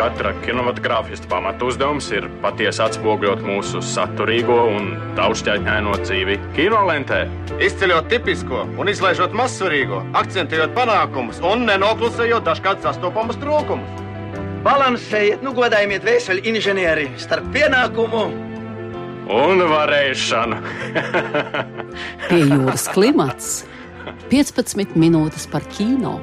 katra kinematogrāfista pamatu uzdevums ir patiesi atspoguļot mūsu saturīgo un daudzšķaitņaino dzīvi kinolentē. Izceļot tipisko un izlaižot mazsvarīgo, akcentējot panākumus un nenoklusējot dažkārt sastopamus trūkumus. Balansējiet, nu godājiet vēseli inženieri starp pienākumu un varēšanu. Pie jūras klimats 15 minūtes par kino.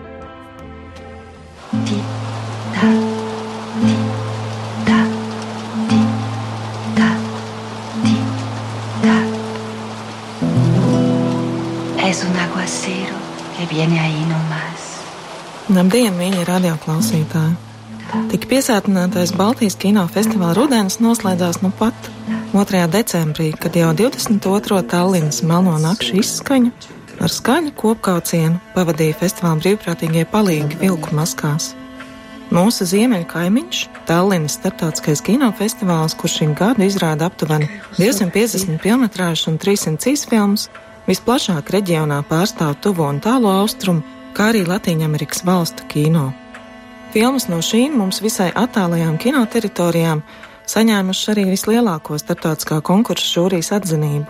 Viene ahí nomás. Labdien, mīļie radioklausītāji! Tik piesātinātais Baltijas kino festivāla rudens noslēdzās nu pat 2. decembrī, kad jau 22. Tallinas melno nakšu izskaņu ar skaļu kopkaucienu pavadīja festivāla brīvprātīgie palīgi vilku maskās. Mūsu ziemeļu kaimiņš, Tallinas starptautiskais kinofestivāls, kurš šim gadu izrāda aptuveni 250 filmu un 300 īsfilmus, visplašāk reģionā pārstāv tuvo un tālo austrumu, kā arī Latvijas valstu kino. Filmas no šīm mums visai attālajām kinoteritorijām saņēmušas arī vislielāko starptautiskā konkursa žūrijas atzinību.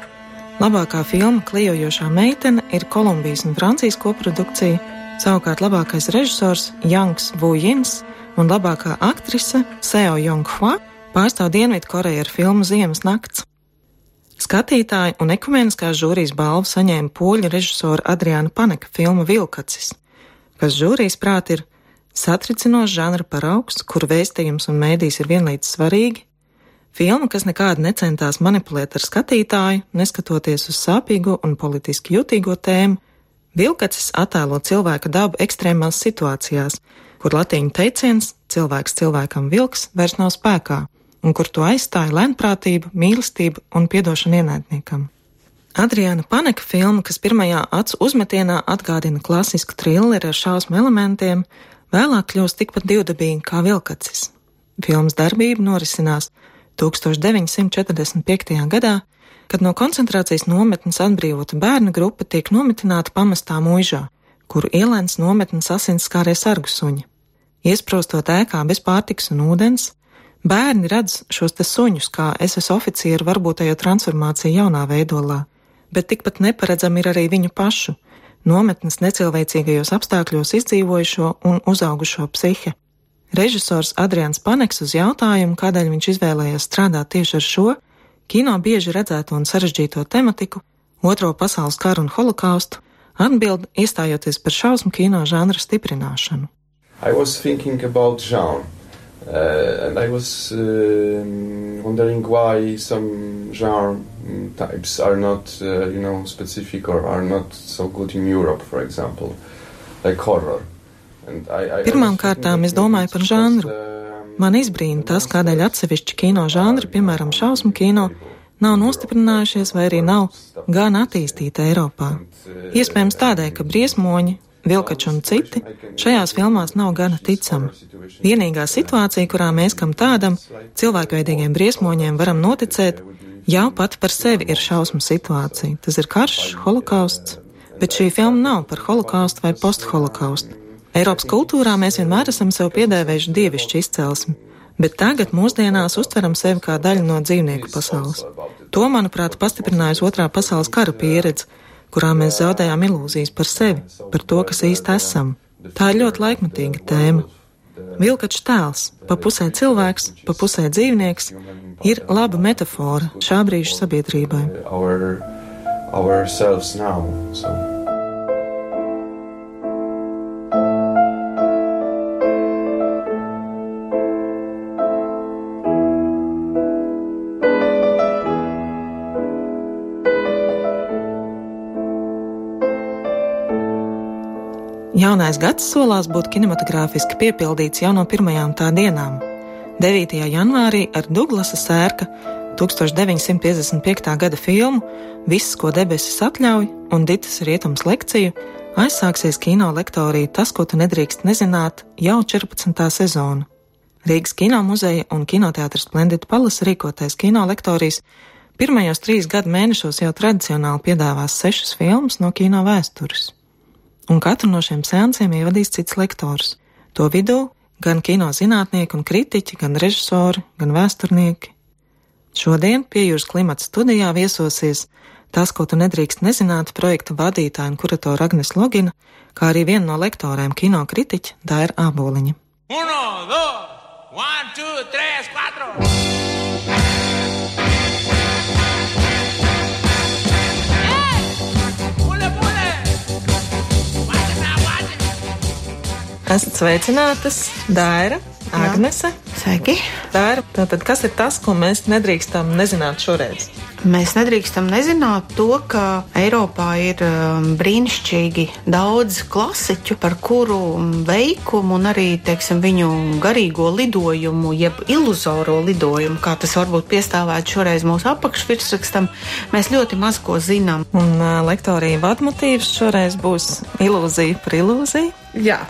Labākā filma Klijojošā meitene ir Kolumbijas un Francijas koprodukcija, savukārt labākais režisors Janks Vujins un labākā aktrise Seo Jonghua pārstāv Dienvidkoreju ar filmu Ziemas nakts. Skatītāji un ekumeniskās žūrijas balvu saņēma poļu režisora Adriana Paneka filma Vilkacis, kas žūrijas prāt ir satricinošs žanra paraugs, kur vēstījums un mēdīs ir vienlīdz svarīgi, filma, kas nekādi necentās manipulēt ar skatītāju, neskatoties uz sāpīgo un politiski jutīgo tēmu, Vilkacis attēlo cilvēka dabu ekstrēmās situācijās, kur latīņu teiciens cilvēks cilvēkam vilks vairs nav spēkā, un kur to aizstāja lēnprātība, mīlestība un piedošana ienaidniekam. Adriana Paneka filma, kas pirmajā acu uzmetienā atgādina klasisku trilleri ar šausmu elementiem, vēlāk kļūst tikpat divdabīga kā vilkacis. Filmas darbība norisinās 1945. gadā, kad no koncentrācijas nometnes atbrīvota bērna grupa tiek nometināta pamestā mūžā, kuru ielēns nometnes asinskārie sargu suņi. Iesprostot ēkā bez pārtiks un ūdens, bērni redz šos te suņus kā SS oficieru varbūtējo transformāciju jaunā veidolā, bet tikpat neparedzami ir arī viņu pašu nometnes necilvēcīgajos apstākļos izdzīvojušo un uzaugušo psihi. Režisors Adrians Paneks uz jautājumu, kādēļ viņš izvēlējās strādāt tieši ar šo kino bieži redzēto un sarežģīto tematiku, Otro pasaules karu un holokaustu, atbild iestājoties par šausmu kino žanra stiprināšanu. I was thinking about genre. Uh, and I was uh, wondering why some genre types are not, uh, you know, specific or are not so good in Europe, for example, like horror. Pirmām kārtām es domāju par žanru. Man izbrīna tas, kādēļ atsevišķi kino žanri, piemēram, šausmu kino, nav nostiprinājušies vai arī nav gan attīstīti Eiropā. Iespējams tādēļ, ka briesmoņi, vilkači un citi šajās filmās nav gana ticami. Vienīgā situācija, kurā mēs kam tādam cilvēkveidīgiem briesmoņiem varam noticēt, jau pati par sevi ir šausmu situācija. Tas ir karš, holokausts, bet šī filma nav par holokaustu vai postholokaustu. Eiropas kultūrā mēs vienmēr esam sev piedēvējuši dievišķu izcelsmi, bet tagad mūsdienās uztveram sevi kā daļu no dzīvnieku pasaules. To, manuprāt, pastiprinājusi otrā pasaules kara pieredze, kurā mēs zaudējām ilūzijas par sevi, par to, kas īsti esam. Tā ir ļoti laikmatīga tēma. Vilkačs tēls, pa pusē cilvēks, pa pusē dzīvnieks, ir laba metafora šā brīža sabiedrībai. Our, ourselves now, so. Jaunais gads solās būt kinematogrāfiski piepildīts jau no pirmajām tā dienām. 9. janvārī ar Douglasa sērka 1955. gada filmu Viss, ko debesis atļauj un Ditas rietums lekciju aizsāksies kino lektorija Tas, ko tu nedrīkst nezināt, jau 14. sezonu. Rīgas kino muzeja un kinoteātris Splendid Palace rīkotais kino lektorijas pirmajos trīs gadu mēnešos jau tradicionāli piedāvās sešas filmas no kino vēstures un katru no šiem seansiem ievadīs cits lektors. To vidū gan kino zinātnieki un kritiķi, gan režisori, gan vēsturnieki. Šodien pie jūras klimata studijā viesosies tas, ko tu nedrīkst nezināt, projekta vadītāja un kuratora Agnes Logina, kā arī viena no lektorēm kino kritiķa Daira Āboliņa. Uno, dos, one, two, tres, cuatro! Esat sveicinātas, Dāra, Agnese. Sveiki! Dāra, tātad kas ir tas, ko mēs nedrīkstam nezināt šoreiz? Mēs nedrīkstam nezināt to, ka Eiropā ir um, brīnišķīgi daudz klasiķu, par kuru veikumu un arī teiksim, viņu garīgo lidojumu, jeb iluzoro lidojumu, kā tas varbūt piestāvētu šoreiz mūsu apakšvirsrakstam, mēs ļoti maz ko zinām. Un uh, lektorija vadmotīvs šoreiz būs ilūzija par ilūziju. Jā.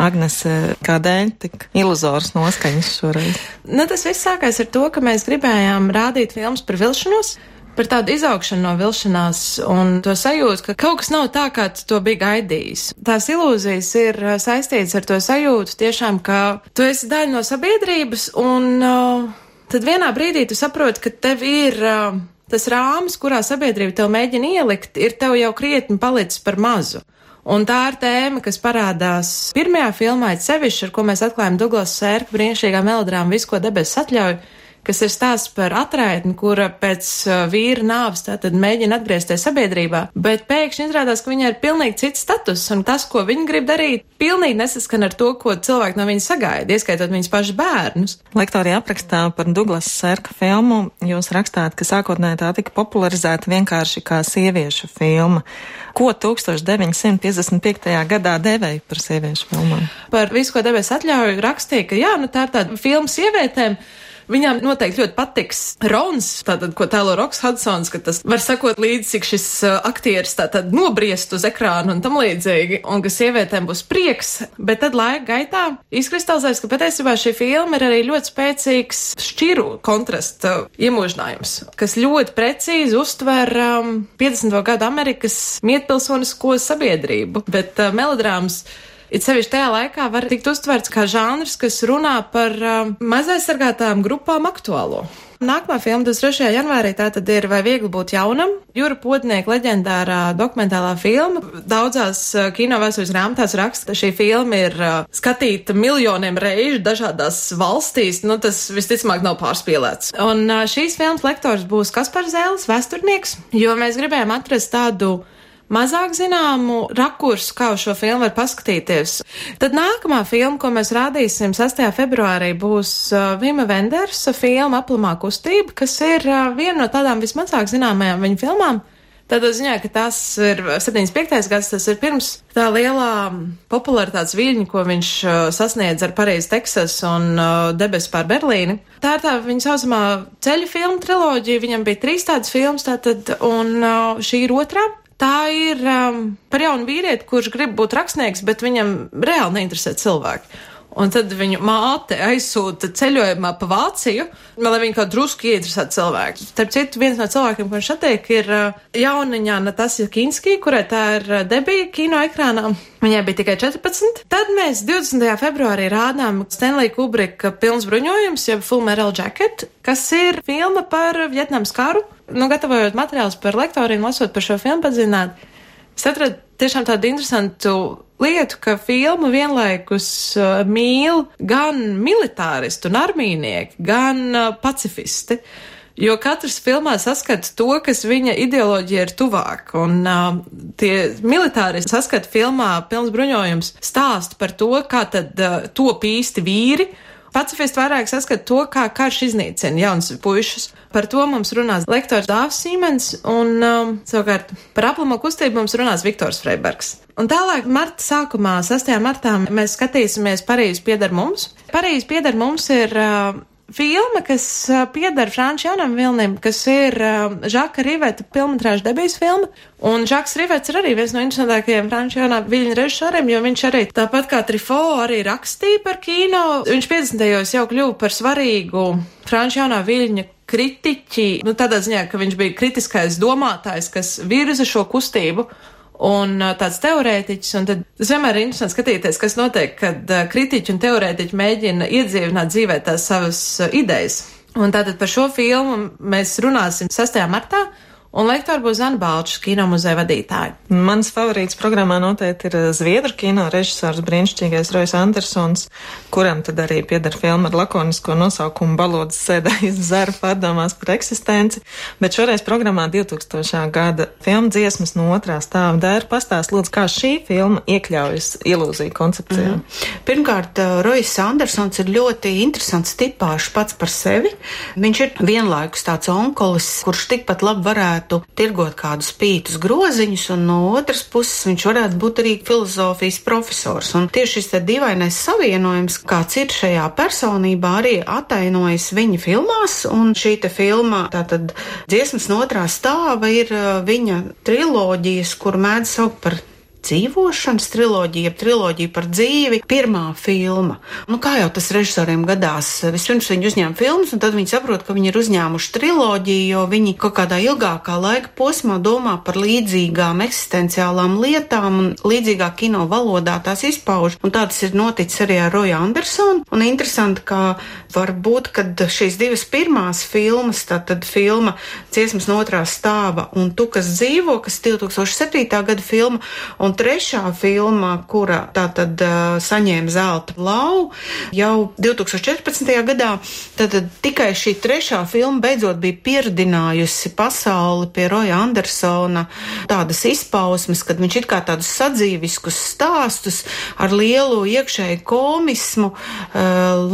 Agnes, kādēļ tik iluzors noskaņas šoreiz? Nu, tas viss sākās ar to, ka mēs gribējām rādīt filmas par vilšanos. Par tādu izaugšanu no vilšanās un to sajūtu, ka kaut kas nav tā, kā to bija gaidījis. Tās ilūzijas ir saistītas ar to sajūtu tiešām, ka tu esi daļa no sabiedrības un uh, tad vienā brīdī tu saproti, ka tev ir uh, tas rāmis, kurā sabiedrība tev mēģina ielikt, ir tev jau krietni palicis par mazu. Un tā ir tēma, kas parādās pirmajā filmā, sevišķi, ar ko mēs atklājam Douglas Sērpa brīnišķīgā melodrāma Visko debesis atļauju, kas ir stāsts par atraitni, kura pēc uh, vīra nāves tātad mēģina atgriezties sabiedrībā, bet pēkšņi izrādās, ka viņai ir pilnīgi cits status, un tas, ko viņa grib darīt, pilnīgi nesaskan ar to, ko cilvēki no viņas sagaida, ieskaitot viņas pašas bērnus. Lektorija aprakstā par Douglas Sērka filmu jūs rakstāt, ka sākotnēji tā tika popularizēta vienkārši kā sieviešu filma. Ko 1955. gadā devēja par sieviešu filmām? Par visu, ko devēs atļauju, rakstīja, ka jā, nu tā ir tāda filma sievietēm. Viņām noteikti ļoti patiks Rons, tātad, ko tēlo Roks Hudsons, ka tas var sakot līdzi, cik šis uh, aktieris tātad nobriest uz ekrānu un tam līdzīgi, un ka sievietēm būs prieks, bet tad laika gaitā izkristalizēs, ka patiesībā šī filma ir arī ļoti spēcīgs šķiru kontrasta iemūžinājums, kas ļoti precīzi uztver um, 50. gadu Amerikas mietpilsonisko sabiedrību, bet uh, melodrāmas It sevišķi tajā laikā var tikt uztverts kā žanrs, kas runā par uh, mazaizsargātām grupām aktuālo. Nākamā filma 23. janvārī tātad ir Vai viegli būt jaunam? Jūra Podnieka leģendārā dokumentālā filma. Daudzās uh, kino vēstures grāmatās raksta, šī filma ir uh, skatīta miljoniem reižu dažādās valstīs. Nu, tas visticamāk nav pārspīlēts. Un uh, šīs filmas lektors būs Kaspars Zēlis, vēsturnieks, jo mēs gribējām atrast tādu mazāk zināmu rakursu, kā uz šo filmu var paskatīties. Tad nākamā filma, ko mēs rādīsim 6. februārī, būs uh, Vima Vendersa filma Aplamā kustība, kas ir uh, viena no tādām vismazāk zināmajām viņa filmām. Tādā ziņā, ka tas ir 75. gads, tas ir pirms tā lielā popularitātes viļņa, ko viņš uh, sasniedz ar Parīzi, Teksas un uh, Debes pār Berlīni. Tā ir tā viņa saucamā ceļu filmu triloģija, viņam bija trīs tādas filmas, tātad, un uh, šī ir otrā. Tā ir um, par jaunu vīrieti, kurš grib būt rakstnieks, bet viņam reāli neinteresē cilvēki. Un tad viņu māte aizsūta ceļojumā pa Vāciju, lai viņa kaut drusku ieinteresētu cilvēku. Starp citu, viens no cilvēkiem, ko viņš attiek, ir jauniņā Natasja Kinski, kurai tā ir debija kino ekrānā. Viņai bija tikai 14. Tad mēs 20. februārī rādām Stanley Kubrika pilns bruņojums, jeb Full Metal Jacket, kas ir filma par Vietnams karu nu, gatavojot materiālus par lektoriem, lasot par šo filmu padzināt, es atradu tiešām tādu interesantu lietu, ka filmu vienlaikus uh, mīl gan militāristi un armīnieki, gan uh, pacifisti. Jo katrs filmā saskata to, kas viņa ideoloģija ir tuvāk, un uh, tie militāristi saskata filmā pilns bruņojums stāst par to, kā tad uh, top īsti vīri, Pacifisti vairāk saskata to, kā karš iznīcina jaunas puišas. Par to mums runās lektors Dāvs Sīmens, un um, savukārt par aplamo kustību mums runās Viktors Freibergs. Un tālāk, marta sākumā, 6. martā, mēs skatīsimies Parīzi pieder mums. Parīzi pieder mums ir uh, filma, kas pieder Franču Janam Vilnim, kas ir Žaka Riveta filmatrāža debijas filma. Un Žaks Rivets ir arī viens no interesantākajiem Franču Janam Viļņa režisoriem, jo viņš arī tāpat kā Trifo arī rakstīja par kino. Viņš 50. jau kļuva par svarīgu Franču Janā Viļņa kritiķi, nu tādā ziņā, ka viņš bija kritiskais domātājs, kas virza šo kustību. Un tāds teorētiķis, un tad tas vienmēr ir interesanti skatīties, kas notiek, kad kritiķi un teorētiķi mēģina iedzīvināt dzīvē tās savas idejas. Un tātad par šo filmu mēs runāsim 6. martā. Un lektora būs Zana Balčs, kino muzeja vadītāja. Mans favorīts programmā noteikti ir eh, Zviedru kino režisors brīnišķīgais Rojas Andersons, kuram tad arī pieder filma ar lakonisko nosaukumu Balodas sēdājas zara pārdomās par eksistenci, bet šoreiz programmā 2000. gada filma dziesmas no otrā stāva dēra pastāst lūdzu, kā šī filma iekļaujas ilūziju koncepcijā. Mm. Pirmkārt, eh, Rojas Andersons ir ļoti interesants tipāšs pats par sevi. Viņš ir vienlaikus tāds onkolis, kurš tikpat labi varētu varētu tirgot kādus pītus groziņus, un no otras puses viņš varētu būt arī filozofijas profesors. Un tieši šis te dīvainais savienojums, kāds ir šajā personībā, arī atainojas viņa filmās, un šī te filma, tātad dziesmas no otrā stāva, ir uh, viņa triloģijas, kur mēdz saukt par dzīvošanas triloģija, triloģija par dzīvi, pirmā filma. Nu, kā jau tas režisoriem gadās, vispirms viņi uzņēma filmas, un tad viņi saprot, ka viņi ir uzņēmuši triloģiju, jo viņi kaut kādā ilgākā laika posmā domā par līdzīgām eksistenciālām lietām, un līdzīgā kino valodā tās izpauž. Un tā tas ir noticis arī ar Roju Andersonu. Un interesanti, ka varbūt, kad šīs divas pirmās filmas, tātad filma Ciesmas no otrā stāva un Tu, kas dzīvo, kas 2007. gada filma, un Un trešā filma, kura tātad saņēma zelta lauvu jau 2014. gadā, tad tikai šī trešā filma beidzot bija pieredinājusi pasauli pie Roja Andersona tādas izpausmes, kad viņš it kā tādus sadzīviskus stāstus ar lielu iekšēju komismu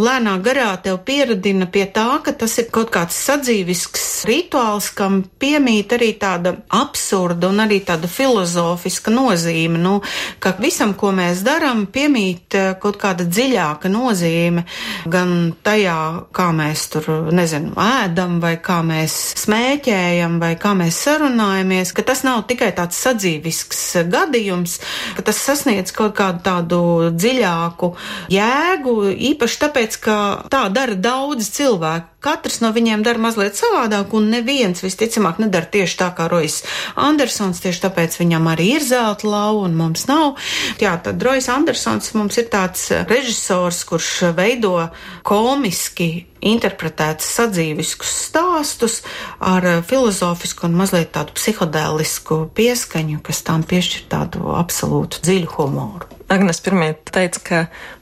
lēnā garā tev pieredina pie tā, ka tas ir kaut kāds sadzīvisks rituāls, kam piemīt arī tāda absurda un arī tāda filozofiska nozīme nozīme. Nu, ka visam, ko mēs darām, piemīt eh, kaut kāda dziļāka nozīme gan tajā, kā mēs tur, nezinu, ēdam, vai kā mēs smēķējam, vai kā mēs sarunājamies, ka tas nav tikai tāds sadzīvisks gadījums, ka tas sasniedz kaut kādu tādu dziļāku jēgu, īpaši tāpēc, ka tā dara daudz cilvēku. Katrs no viņiem dara mazliet savādāk, un neviens visticamāk nedara tieši tā kā Rojas Andersons, tieši tāpēc viņam arī ir zelta lauva un mums nav. Jā, tad Rojas Andersons mums ir tāds režisors, kurš veido komiski interpretēts sadzīviskus stāstus ar filozofisku un mazliet tādu psihodēlisku pieskaņu, kas tām piešķir tādu absolūtu dziļu humoru. Agnes pirmie teica, ka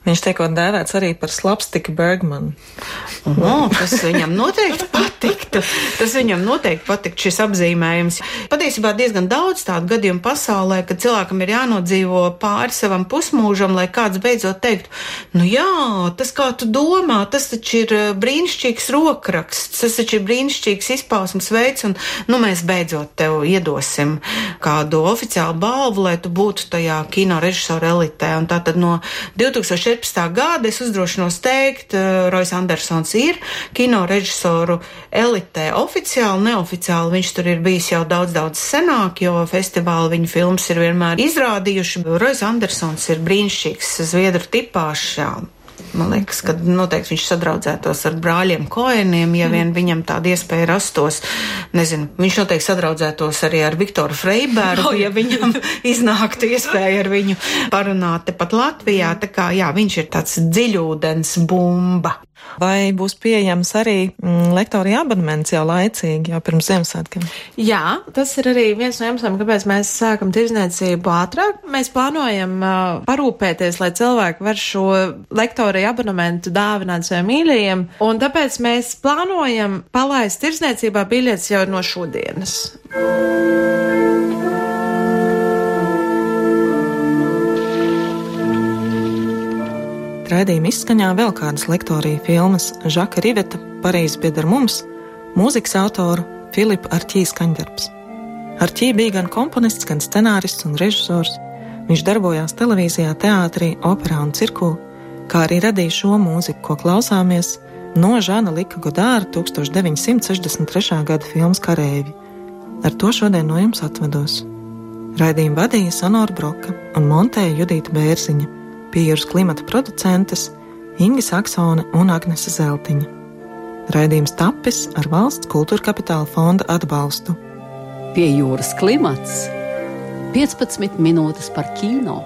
viņš tiekot dēvēts arī par slapstiku Bergmanu. Oh, tas viņam noteikti patiktu. Tas viņam noteikti patiktu šis apzīmējums. Patiesībā diezgan daudz tādu gadījumu pasaulē, kad cilvēkam ir jānodzīvo pāri savam pusmūžam, lai kāds beidzot teiktu, nu jā, tas kā tu domā, tas taču ir eh, brīnišķīgs rokraksts, tas taču ir brīnišķīgs izpausmes veids, un nu mēs beidzot tev iedosim kādu oficiālu balvu, lai tu būtu tajā kino režisora elitē. Un tātad no 2014. gada es uzdrošinos teikt, uh, Rojas Andersons ir kino režisoru elitē oficiāli, neoficiāli. Viņš tur ir bijis jau daudz, daudz senāk, jo festivāli viņa filmas ir vienmēr izrādījuši. Rojas Andersons ir brīnišķīgs zviedru tipāšs. Man liekas, ka noteikti viņš sadraudzētos ar brāļiem Koeniem, ja vien viņam tāda iespēja rastos. Nezinu, viņš noteikti sadraudzētos arī ar Viktoru Freibergu, ja viņam iznāktu iespēja ar viņu parunāt tepat Latvijā. Tā kā, jā, viņš ir tāds dziļūdens bumba. Vai būs pieejams arī mm, lektorija abonements jau laicīgi, jau pirms Ziemassvētkiem? Jā, tas ir arī viens no iemesliem, kāpēc mēs sākam tirzniecību ātrāk. Mēs plānojam uh, parūpēties, lai cilvēki var šo lektorija abonementu dāvināt saviem mīļajiem, un tāpēc mēs plānojam palaist tirzniecībā biļetes jau no šodienas. Raidījuma izskaņā vēl kādas lektorija filmas Žaka Riveta Parīzi pieder mums, mūzikas autoru Filipa Arķīs skaņdarbs. Arķī bija gan komponists, gan scenārists un režisors. Viņš darbojās televīzijā, teātrī, operā un cirkū, kā arī radīja šo mūziku, ko klausāmies no Žana Lika Godāra 1963. gada filmas Karēvi. Ar to šodien no jums atvados. Raidījumu vadīja Sonora Broka un montēja Judita Bērziņa pie jūras klimata producentes Inga Saksone un Agnese Zeltiņa. Raidījums tapis ar valsts kultūra kapitāla fonda atbalstu. Pie jūras klimats 15 minūtes par kino.